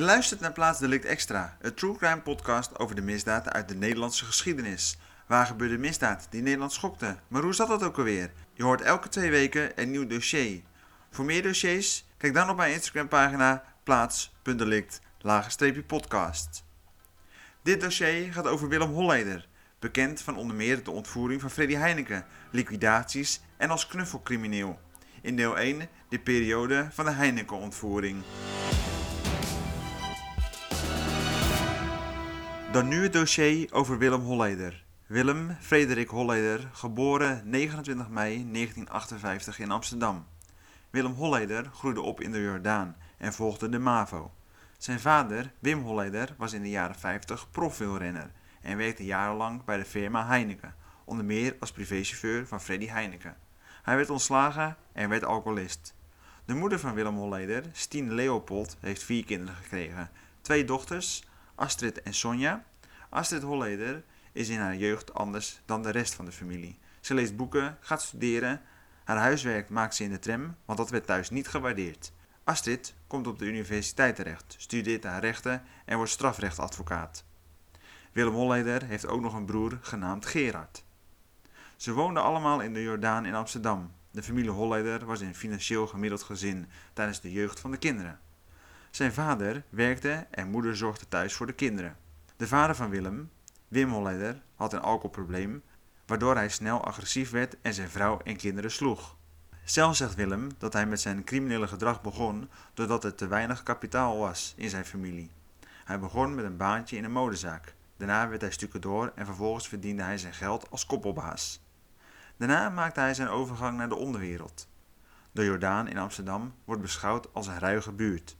Je luistert naar Plaats Delict Extra, een true crime podcast over de misdaad uit de Nederlandse geschiedenis. Waar gebeurde misdaad die Nederland schokte? Maar hoe zat dat ook alweer? Je hoort elke twee weken een nieuw dossier. Voor meer dossiers, kijk dan op mijn Instagram pagina plaats.delict podcast. Dit dossier gaat over Willem Holleder, bekend van onder meer de ontvoering van Freddy Heineken, liquidaties en als knuffelcrimineel. In deel 1 de periode van de Heineken-ontvoering. Dan nu het dossier over Willem Holleder. Willem Frederik Holleder, geboren 29 mei 1958 in Amsterdam. Willem Holleder groeide op in de Jordaan en volgde de MAVO. Zijn vader, Wim Holleder, was in de jaren 50 profwielrenner en werkte jarenlang bij de firma Heineken, onder meer als privéchauffeur van Freddy Heineken. Hij werd ontslagen en werd alcoholist. De moeder van Willem Holleder, Stien Leopold, heeft vier kinderen gekregen. Twee dochters, Astrid en Sonja. Astrid Holleder is in haar jeugd anders dan de rest van de familie. Ze leest boeken, gaat studeren. Haar huiswerk maakt ze in de tram, want dat werd thuis niet gewaardeerd. Astrid komt op de universiteit terecht, studeert haar rechten en wordt strafrechtadvocaat. Willem Holleder heeft ook nog een broer genaamd Gerard. Ze woonden allemaal in de Jordaan in Amsterdam. De familie Holleder was een financieel gemiddeld gezin tijdens de jeugd van de kinderen. Zijn vader werkte en moeder zorgde thuis voor de kinderen. De vader van Willem, Wim Holleder, had een alcoholprobleem, waardoor hij snel agressief werd en zijn vrouw en kinderen sloeg. Zelf zegt Willem dat hij met zijn criminele gedrag begon doordat er te weinig kapitaal was in zijn familie. Hij begon met een baantje in een modezaak. Daarna werd hij stukken door en vervolgens verdiende hij zijn geld als koppelbaas. Daarna maakte hij zijn overgang naar de onderwereld. De Jordaan in Amsterdam wordt beschouwd als een ruige buurt.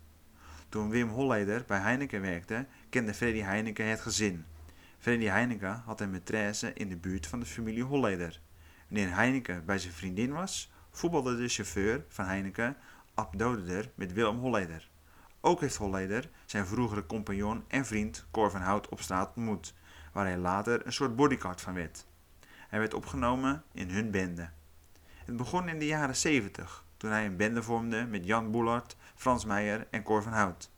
Toen Wim Holleder bij Heineken werkte, kende Freddy Heineken het gezin. Freddy Heineken had een maîtresse in de buurt van de familie Holleder. Wanneer Heineken bij zijn vriendin was, voetbalde de chauffeur van Heineken, Ab Dodeder, met Willem Holleder. Ook heeft Holleder zijn vroegere compagnon en vriend Cor van Hout op straat ontmoet, waar hij later een soort bodyguard van werd. Hij werd opgenomen in hun bende. Het begon in de jaren 70, toen hij een bende vormde met Jan Boelart, Frans Meijer en Cor van Hout.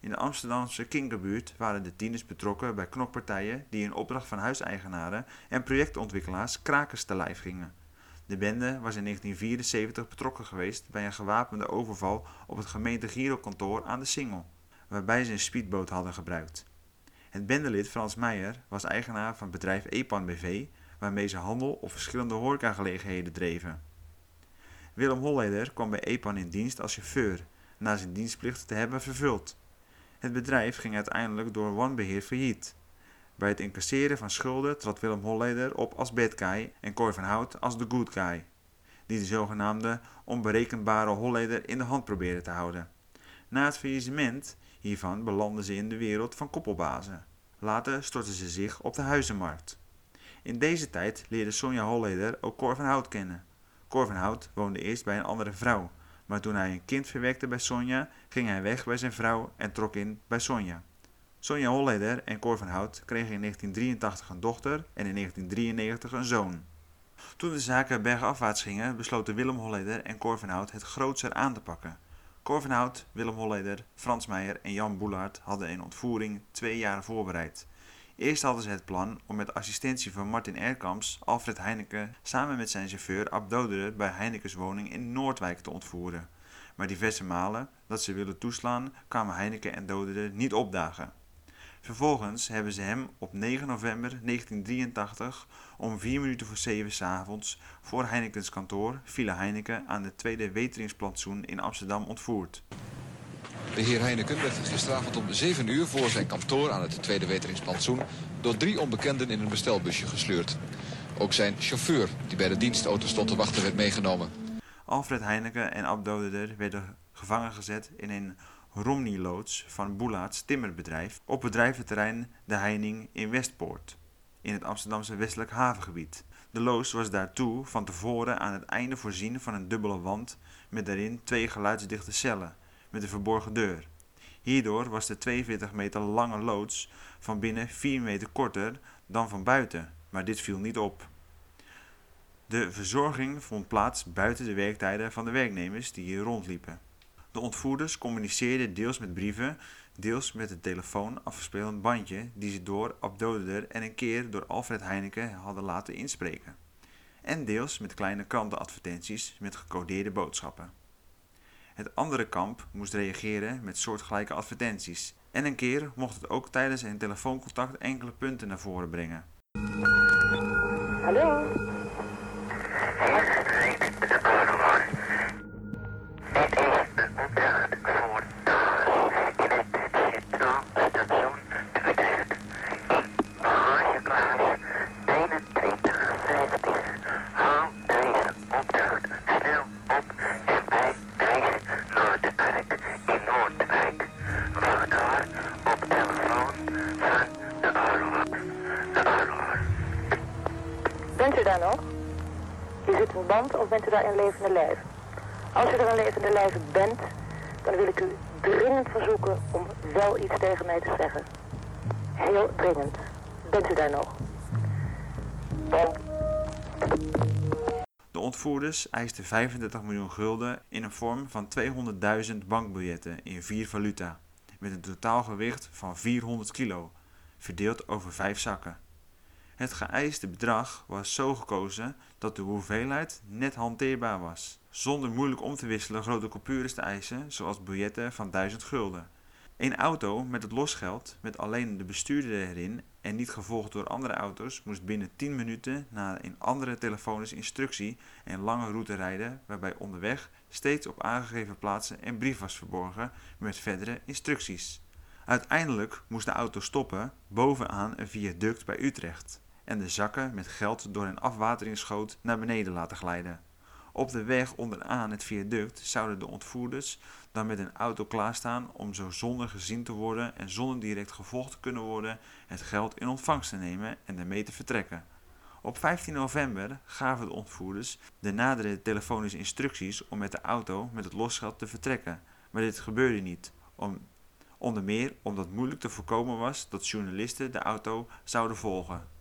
In de Amsterdamse Kinkerbuurt waren de tieners betrokken bij knokpartijen die in opdracht van huiseigenaren en projectontwikkelaars krakers te lijf gingen. De bende was in 1974 betrokken geweest bij een gewapende overval op het gemeente Girokantoor aan de Singel, waarbij ze een speedboot hadden gebruikt. Het bendelid Frans Meijer was eigenaar van bedrijf Epan BV, waarmee ze handel op verschillende horecagelegenheden dreven. Willem Holleder kwam bij Epan in dienst als chauffeur, na zijn dienstplicht te hebben vervuld. Het bedrijf ging uiteindelijk door wanbeheer failliet. Bij het incasseren van schulden trad Willem Holleder op als bad guy en Cor van Hout als de good guy, die de zogenaamde onberekenbare Holleder in de hand probeerde te houden. Na het faillissement hiervan belanden ze in de wereld van koppelbazen. Later stortten ze zich op de huizenmarkt. In deze tijd leerde Sonja Holleder ook Cor van Hout kennen. Cor van Hout woonde eerst bij een andere vrouw, maar toen hij een kind verwekte bij Sonja, ging hij weg bij zijn vrouw en trok in bij Sonja. Sonja Holleder en Cor van Hout kregen in 1983 een dochter en in 1993 een zoon. Toen de zaken bergafwaarts gingen, besloten Willem Holleder en Cor van Hout het grootser aan te pakken. Cor van Hout, Willem Holleder, Frans Meijer en Jan Boelaert hadden een ontvoering twee jaar voorbereid. Eerst hadden ze het plan om met assistentie van Martin Erkamps Alfred Heineken samen met zijn chauffeur Abdoderen bij Heinekens woning in Noordwijk te ontvoeren. Maar diverse malen dat ze wilden toeslaan kwamen Heineken en Doderen niet opdagen. Vervolgens hebben ze hem op 9 november 1983 om 4 minuten voor 7 s avonds voor Heinekens kantoor, Villa Heineken, aan de tweede weteringsplantsoen in Amsterdam ontvoerd. De heer Heineken werd gisteravond om 7 uur voor zijn kantoor aan het tweede weteringsplantsoen door drie onbekenden in een bestelbusje gesleurd. Ook zijn chauffeur, die bij de dienstauto stond te wachten, werd meegenomen. Alfred Heineken en Abdoder werden gevangen gezet in een Romney-loods van Boelaerts timmerbedrijf op bedrijventerrein De Heining in Westpoort, in het Amsterdamse westelijk havengebied. De loods was daartoe van tevoren aan het einde voorzien van een dubbele wand met daarin twee geluidsdichte cellen met een verborgen deur. Hierdoor was de 42 meter lange loods van binnen 4 meter korter dan van buiten, maar dit viel niet op. De verzorging vond plaats buiten de werktijden van de werknemers die hier rondliepen. De ontvoerders communiceerden deels met brieven, deels met het telefoon afgespeeld bandje die ze door Abdoder en een keer door Alfred Heineken hadden laten inspreken. En deels met kleine krantenadvertenties met gecodeerde boodschappen. Het andere kamp moest reageren met soortgelijke advertenties. En een keer mocht het ook tijdens een telefooncontact enkele punten naar voren brengen. Hallo? Of bent u daar in levende lijf? Als u er in levende lijf bent, dan wil ik u dringend verzoeken om wel iets tegen mij te zeggen. Heel dringend. Bent u daar nog? De ontvoerders eisten 35 miljoen gulden in een vorm van 200.000 bankbiljetten in vier valuta, met een totaalgewicht van 400 kilo, verdeeld over vijf zakken. Het geëiste bedrag was zo gekozen dat de hoeveelheid net hanteerbaar was, zonder moeilijk om te wisselen grote coupures te eisen, zoals biljetten van 1000 gulden. Een auto met het losgeld, met alleen de bestuurder erin en niet gevolgd door andere auto's, moest binnen 10 minuten na een andere telefonische instructie een lange route rijden, waarbij onderweg steeds op aangegeven plaatsen een brief was verborgen met verdere instructies. Uiteindelijk moest de auto stoppen bovenaan een viaduct bij Utrecht en de zakken met geld door een afwateringsgoot naar beneden laten glijden. Op de weg onderaan het viaduct zouden de ontvoerders dan met een auto klaarstaan om zo zonder gezien te worden en zonder direct gevolgd te kunnen worden het geld in ontvangst te nemen en ermee te vertrekken. Op 15 november gaven de ontvoerders de nadere telefonische instructies om met de auto met het losgeld te vertrekken, maar dit gebeurde niet, om, onder meer omdat moeilijk te voorkomen was dat journalisten de auto zouden volgen.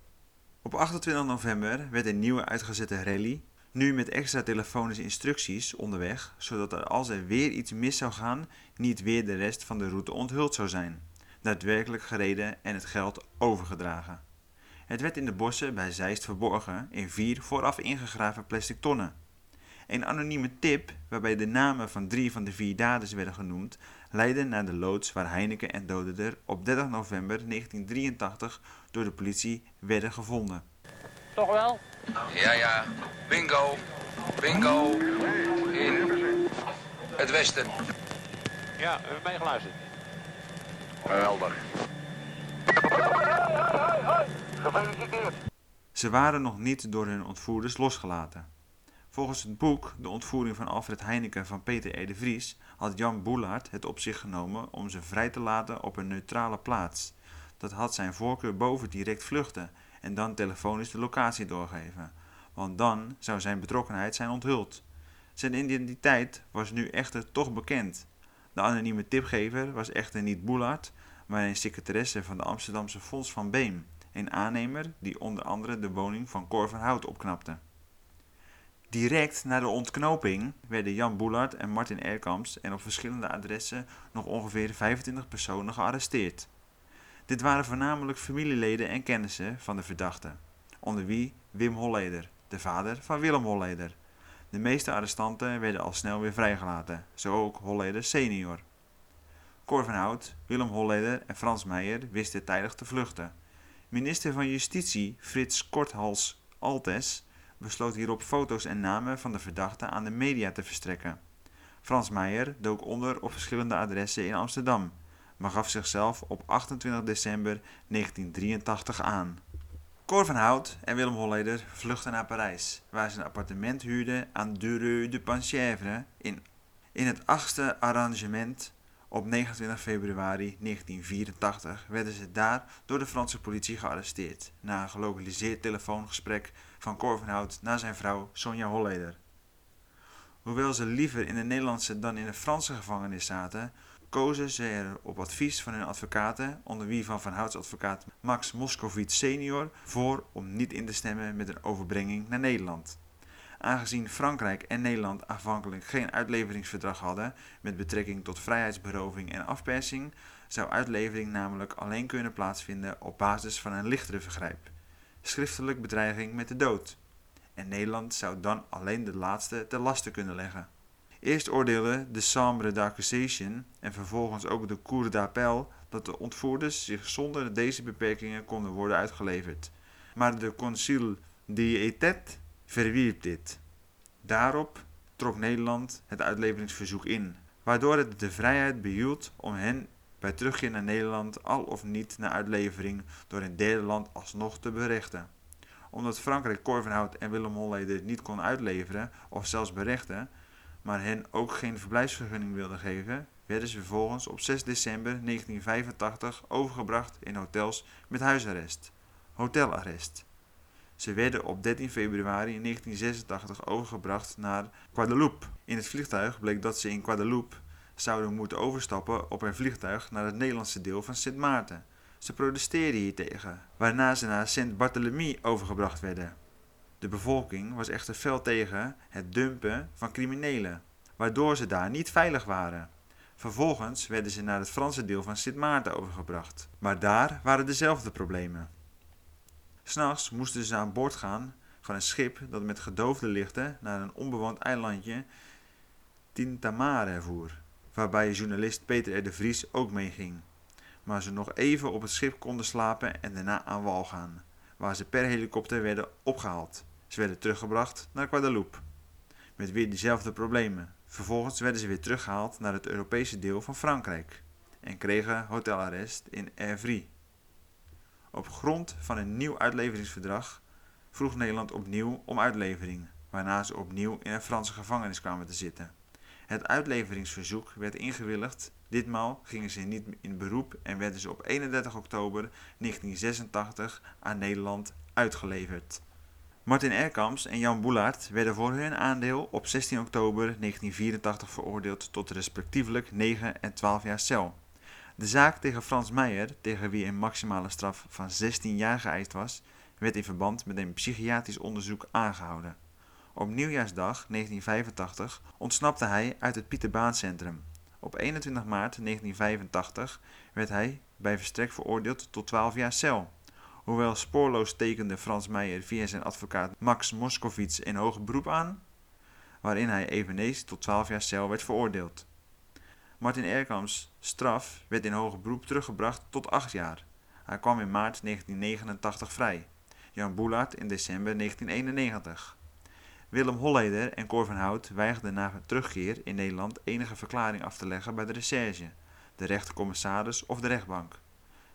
Op 28 november werd een nieuwe uitgezette rally, nu met extra telefonische instructies onderweg, zodat er als er weer iets mis zou gaan, niet weer de rest van de route onthuld zou zijn, daadwerkelijk gereden en het geld overgedragen. Het werd in de bossen bij Zeist verborgen in vier vooraf ingegraven plastic tonnen. Een anonieme tip, waarbij de namen van drie van de vier daders werden genoemd, leidde naar de loods waar Heineken en Doderder op 30 november 1983 door de politie werden gevonden. Toch wel? Ja, ja. Bingo. Bingo. In het westen. Ja, we hebben meegeluisterd. Geweldig. Ze waren nog niet door hun ontvoerders losgelaten. Volgens het boek De ontvoering van Alfred Heineken van Peter E. de Vries had Jan Boelaert het op zich genomen om ze vrij te laten op een neutrale plaats. Dat had zijn voorkeur boven direct vluchten en dan telefonisch de locatie doorgeven, want dan zou zijn betrokkenheid zijn onthuld. Zijn identiteit was nu echter toch bekend. De anonieme tipgever was echter niet Boelaert, maar een secretaresse van de Amsterdamse Fonds van Beem, een aannemer die onder andere de woning van Cor van Hout opknapte. Direct na de ontknoping werden Jan Boelaert en Martin Erkamps en op verschillende adressen nog ongeveer 25 personen gearresteerd. Dit waren voornamelijk familieleden en kennissen van de verdachte, onder wie Wim Holleder, de vader van Willem Holleder. De meeste arrestanten werden al snel weer vrijgelaten, zo ook Holleder senior. Cor van Hout, Willem Holleder en Frans Meijer wisten tijdig te vluchten. Minister van Justitie Frits Korthals Altes besloot hierop foto's en namen van de verdachten aan de media te verstrekken. Frans Meijer dook onder op verschillende adressen in Amsterdam, maar gaf zichzelf op 28 december 1983 aan. Cor van Hout en Willem Holleder vluchtten naar Parijs, waar ze een appartement huurden aan de Rue de Penchèvre in, in het achtste arrangement. Op 29 februari 1984 werden ze daar door de Franse politie gearresteerd na een gelokaliseerd telefoongesprek van Cor van Hout naar zijn vrouw Sonja Holleder. Hoewel ze liever in de Nederlandse dan in de Franse gevangenis zaten, kozen ze er op advies van hun advocaten, onder wie van Van Houts advocaat Max Moskovits senior, voor om niet in te stemmen met een overbrenging naar Nederland. Aangezien Frankrijk en Nederland aanvankelijk geen uitleveringsverdrag hadden met betrekking tot vrijheidsberoving en afpersing, zou uitlevering namelijk alleen kunnen plaatsvinden op basis van een lichtere vergrijp, schriftelijk bedreiging met de dood. En Nederland zou dan alleen de laatste te laste kunnen leggen. Eerst oordeelde de Chambre d'accusation en vervolgens ook de Cour d'appel dat de ontvoerders zich zonder deze beperkingen konden worden uitgeleverd. Maar de Consul d'Etat verwierp dit. Daarop trok Nederland het uitleveringsverzoek in, waardoor het de vrijheid behield om hen bij terugkeer naar Nederland al of niet na uitlevering door een derde land alsnog te berechten. Omdat Frankrijk Korvenhout en Willem Holleder niet kon uitleveren of zelfs berechten, maar hen ook geen verblijfsvergunning wilde geven, werden ze vervolgens op 6 december 1985 overgebracht in hotels met huisarrest, hotelarrest. Ze werden op 13 februari 1986 overgebracht naar Guadeloupe. In het vliegtuig bleek dat ze in Guadeloupe zouden moeten overstappen op een vliegtuig naar het Nederlandse deel van Sint Maarten. Ze protesteerden hiertegen, waarna ze naar Saint-Barthélemy overgebracht werden. De bevolking was echter fel tegen het dumpen van criminelen, waardoor ze daar niet veilig waren. Vervolgens werden ze naar het Franse deel van Sint Maarten overgebracht, maar daar waren dezelfde problemen. S'nachts moesten ze aan boord gaan van een schip dat met gedoofde lichten naar een onbewoond eilandje Tintamare voer, waarbij journalist Peter R. de Vries ook meeging. Maar ze nog even op het schip konden slapen en daarna aan wal gaan, waar ze per helikopter werden opgehaald. Ze werden teruggebracht naar Guadeloupe, met weer diezelfde problemen. Vervolgens werden ze weer teruggehaald naar het Europese deel van Frankrijk en kregen hotelarrest in Evry. Op grond van een nieuw uitleveringsverdrag vroeg Nederland opnieuw om uitlevering, waarna ze opnieuw in een Franse gevangenis kwamen te zitten. Het uitleveringsverzoek werd ingewilligd. Ditmaal gingen ze niet in beroep en werden ze op 31 oktober 1986 aan Nederland uitgeleverd. Martin Erkamps en Jan Boelaert werden voor hun aandeel op 16 oktober 1984 veroordeeld tot respectievelijk 9 en 12 jaar cel. De zaak tegen Frans Meijer, tegen wie een maximale straf van 16 jaar geëist was, werd in verband met een psychiatrisch onderzoek aangehouden. Op nieuwjaarsdag 1985 ontsnapte hij uit het Pieterbaancentrum. Op 21 maart 1985 werd hij bij verstrek veroordeeld tot 12 jaar cel. Hoewel spoorloos tekende Frans Meijer via zijn advocaat Max Moskovits een hoger beroep aan, waarin hij eveneens tot 12 jaar cel werd veroordeeld. Martin Erkams straf werd in hoger beroep teruggebracht tot 8 jaar. Hij kwam in maart 1989 vrij. Jan Boelaert in december 1991. Willem Holleder en Cor van Hout weigerden na terugkeer in Nederland enige verklaring af te leggen bij de recherche, de rechtercommissaris of de rechtbank.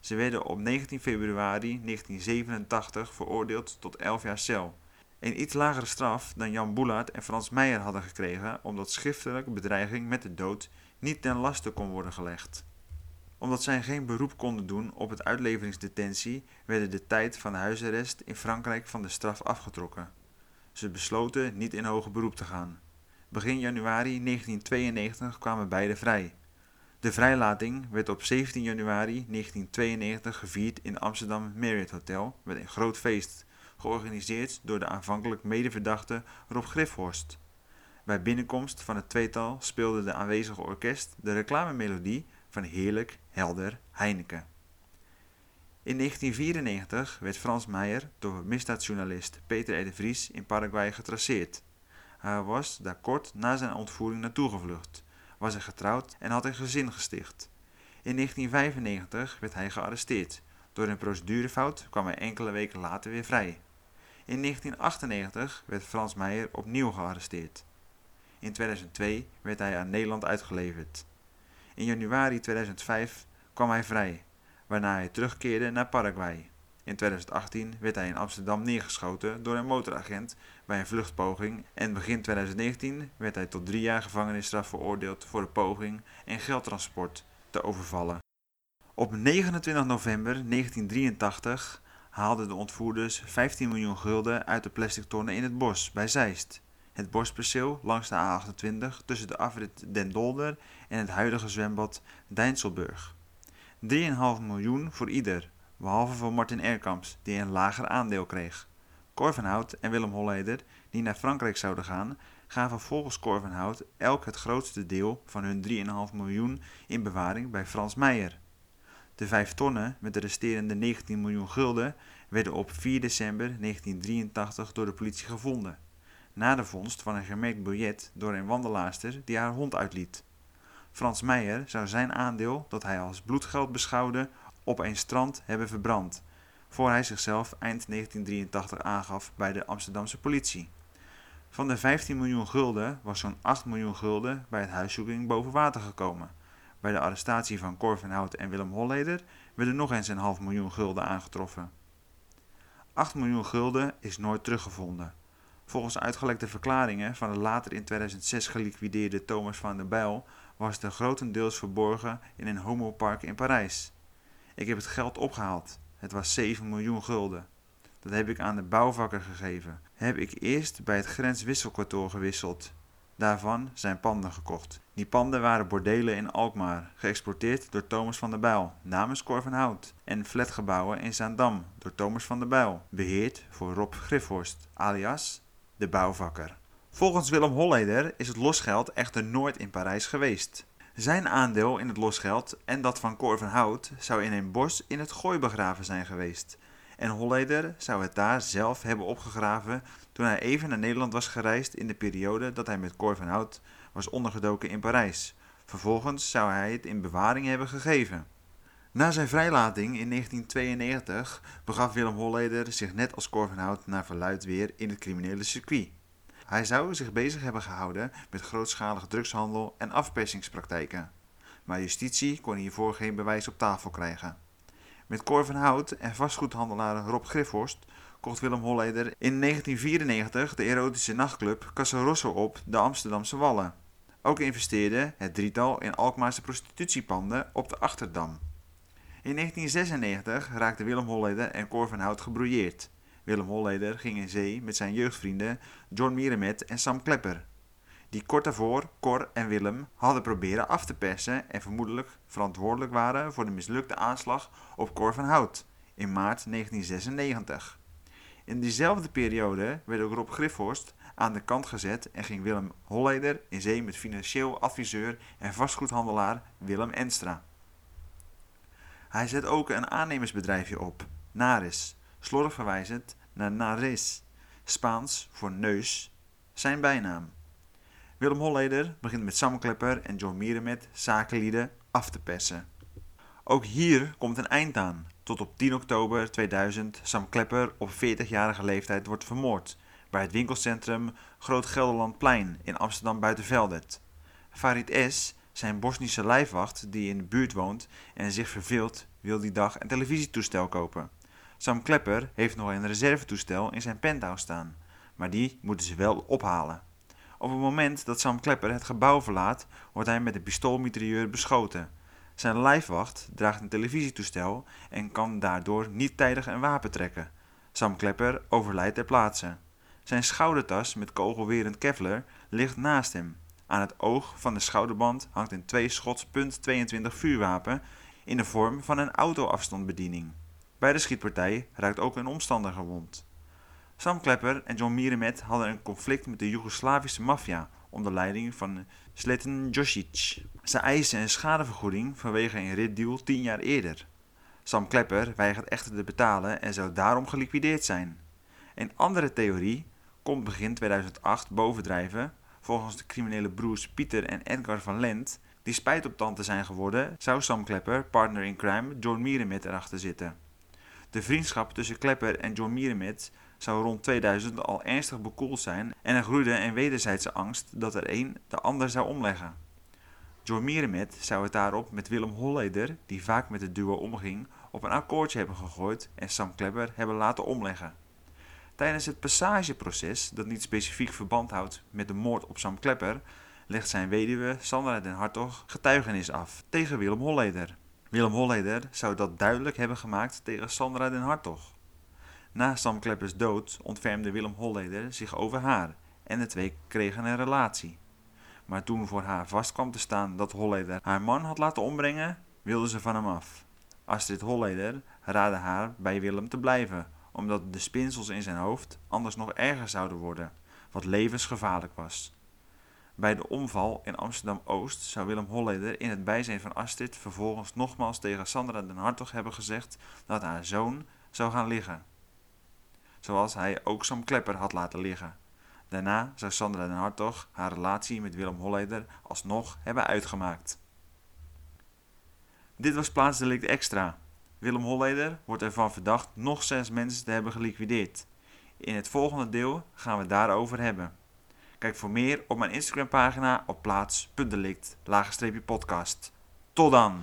Ze werden op 19 februari 1987 veroordeeld tot 11 jaar cel. Een iets lagere straf dan Jan Boelaert en Frans Meijer hadden gekregen omdat schriftelijke bedreiging met de dood niet ten laste kon worden gelegd. Omdat zij geen beroep konden doen op het uitleveringsdetentie, werden de tijd van huisarrest in Frankrijk van de straf afgetrokken. Ze besloten niet in hoger beroep te gaan. Begin januari 1992 kwamen beide vrij. De vrijlating werd op 17 januari 1992 gevierd in Amsterdam Marriott Hotel met een groot feest, georganiseerd door de aanvankelijk medeverdachte Rob Grifhorst. Bij binnenkomst van het tweetal speelde de aanwezige orkest de reclamemelodie van Heerlijk Helder Heineken. In 1994 werd Frans Meijer door misdaadjournalist Peter R. de Vries in Paraguay getraceerd. Hij was daar kort na zijn ontvoering naartoe gevlucht, was hij getrouwd en had een gezin gesticht. In 1995 werd hij gearresteerd. Door een procedurefout kwam hij enkele weken later weer vrij. In 1998 werd Frans Meijer opnieuw gearresteerd. In 2002 werd hij aan Nederland uitgeleverd. In januari 2005 kwam hij vrij, waarna hij terugkeerde naar Paraguay. In 2018 werd hij in Amsterdam neergeschoten door een motoragent bij een vluchtpoging en begin 2019 werd hij tot drie jaar gevangenisstraf veroordeeld voor de poging en geldtransport te overvallen. Op 29 november 1983 haalden de ontvoerders 15 miljoen gulden uit de plastic tonnen in het bos bij Zeist. Het bosperceel langs de A28 tussen de afrit Den Dolder en het huidige zwembad Dijnselburg. 3,5 miljoen voor ieder, behalve voor Martin Erkamps, die een lager aandeel kreeg. Cor van Hout en Willem Holleder die naar Frankrijk zouden gaan, gaven volgens Cor van Hout elk het grootste deel van hun 3,5 miljoen in bewaring bij Frans Meijer. De vijf tonnen met de resterende 19 miljoen gulden werden op 4 december 1983 door de politie gevonden, na de vondst van een gemerkt biljet door een wandelaarster die haar hond uitliet. Frans Meijer zou zijn aandeel, dat hij als bloedgeld beschouwde, op een strand hebben verbrand, voor hij zichzelf eind 1983 aangaf bij de Amsterdamse politie. Van de 15 miljoen gulden was zo'n 8 miljoen gulden bij het huiszoeking boven water gekomen. Bij de arrestatie van Cor van Hout en Willem Holleder werden nog eens een half miljoen gulden aangetroffen. 8 miljoen gulden is nooit teruggevonden. Volgens uitgelekte verklaringen van de later in 2006 geliquideerde Thomas van der Bijl was het grotendeels verborgen in een homopark in Parijs. Ik heb het geld opgehaald. Het was 7 miljoen gulden. Dat heb ik aan de bouwvakker gegeven. Heb ik eerst bij het grenswisselkantoor gewisseld. Daarvan zijn panden gekocht. Die panden waren bordelen in Alkmaar, geëxporteerd door Thomas van der Bijl namens Cor van Hout. En flatgebouwen in Zaandam door Thomas van der Bijl, beheerd voor Rob Griffhorst, alias de bouwvakker. Volgens Willem Holleder is het losgeld echter nooit in Parijs geweest. Zijn aandeel in het losgeld en dat van Cor van Hout zou in een bos in het Gooi begraven zijn geweest. En Holleder zou het daar zelf hebben opgegraven toen hij even naar Nederland was gereisd in de periode dat hij met Cor van Hout was ondergedoken in Parijs. Vervolgens zou hij het in bewaring hebben gegeven. Na zijn vrijlating in 1992 begaf Willem Holleder zich net als Cor van Hout naar verluid weer in het criminele circuit. Hij zou zich bezig hebben gehouden met grootschalige drugshandel en afpersingspraktijken. Maar justitie kon hiervoor geen bewijs op tafel krijgen. Met Cor van Hout en vastgoedhandelaar Rob Griffhorst kocht Willem Holleder in 1994 de erotische nachtclub Casa Rosso op de Amsterdamse Wallen. Ook investeerde het drietal in Alkmaarse prostitutiepanden op de Achterdam. In 1996 raakten Willem Holleder en Cor van Hout gebrouilleerd. Willem Holleder ging in zee met zijn jeugdvrienden John Mieremet en Sam Klepper. Die kort daarvoor Cor en Willem hadden proberen af te persen en vermoedelijk verantwoordelijk waren voor de mislukte aanslag op Cor van Hout in maart 1996. In diezelfde periode werd ook Rob Griffhorst aan de kant gezet en ging Willem Holleder in zee met financieel adviseur en vastgoedhandelaar Willem Enstra. Hij zet ook een aannemersbedrijfje op, Naris, slordig verwijzend naar Nares, Spaans voor neus, zijn bijnaam. Willem Holleder begint met Sam Klepper en John Mierenmet zakenlieden af te persen. Ook hier komt een eind aan, tot op 10 oktober 2000 Sam Klepper op 40-jarige leeftijd wordt vermoord bij het winkelcentrum Groot Gelderlandplein in Amsterdam Buitenveldert. Farid S., zijn Bosnische lijfwacht die in de buurt woont en zich verveelt, wil die dag een televisietoestel kopen. Sam Klepper heeft nog een reservetoestel in zijn penthouse staan, maar die moeten ze wel ophalen. Op het moment dat Sam Klepper het gebouw verlaat, wordt hij met een pistoolmitrailleur beschoten. Zijn lijfwacht draagt een televisietoestel en kan daardoor niet tijdig een wapen trekken. Sam Klepper overlijdt ter plaatse. Zijn schoudertas met kogelwerend Kevlar ligt naast hem. Aan het oog van de schouderband hangt een twee schots .22 vuurwapen in de vorm van een autoafstandbediening. Bij de schietpartij raakt ook een omstander gewond. Sam Klepper en John Mieremet hadden een conflict met de Joegoslavische maffia onder leiding van Sletten Josic. Ze eisen een schadevergoeding vanwege een ritdeal tien jaar eerder. Sam Klepper weigert echter te betalen en zou daarom geliquideerd zijn. Een andere theorie komt begin 2008 bovendrijven. Volgens de criminele broers Pieter en Edgar van Lent, die spijt op tante zijn geworden, zou Sam Klepper, partner in crime, John Mierenmet erachter zitten. De vriendschap tussen Klepper en John Mierenmet zou rond 2000 al ernstig bekoeld zijn en er groeide een wederzijdse angst dat er een de ander zou omleggen. John Mierenmet zou het daarop met Willem Holleder, die vaak met het duo omging, op een akkoordje hebben gegooid en Sam Klepper hebben laten omleggen. Tijdens het passageproces, dat niet specifiek verband houdt met de moord op Sam Klepper, legt zijn weduwe Sandra den Hartog getuigenis af tegen Willem Holleder. Willem Holleder zou dat duidelijk hebben gemaakt tegen Sandra den Hartog. Na Sam Kleppers dood ontfermde Willem Holleder zich over haar en de twee kregen een relatie. Maar toen voor haar vast kwam te staan dat Holleder haar man had laten ombrengen, wilde ze van hem af. Astrid Holleder raadde haar bij Willem te blijven, omdat de spinsels in zijn hoofd anders nog erger zouden worden, wat levensgevaarlijk was. Bij de omval in Amsterdam-Oost zou Willem Holleder in het bijzijn van Astrid vervolgens nogmaals tegen Sandra den Hartog hebben gezegd dat haar zoon zou gaan liggen. Zoals hij ook Sam Klepper had laten liggen. Daarna zou Sandra den Hartog haar relatie met Willem Holleder alsnog hebben uitgemaakt. Dit was plaatsdelict extra. Willem Holleder wordt ervan verdacht nog zes mensen te hebben geliquideerd. In het volgende deel gaan we het daarover hebben. Kijk voor meer op mijn Instagram pagina op plaats.delict podcast. Tot dan!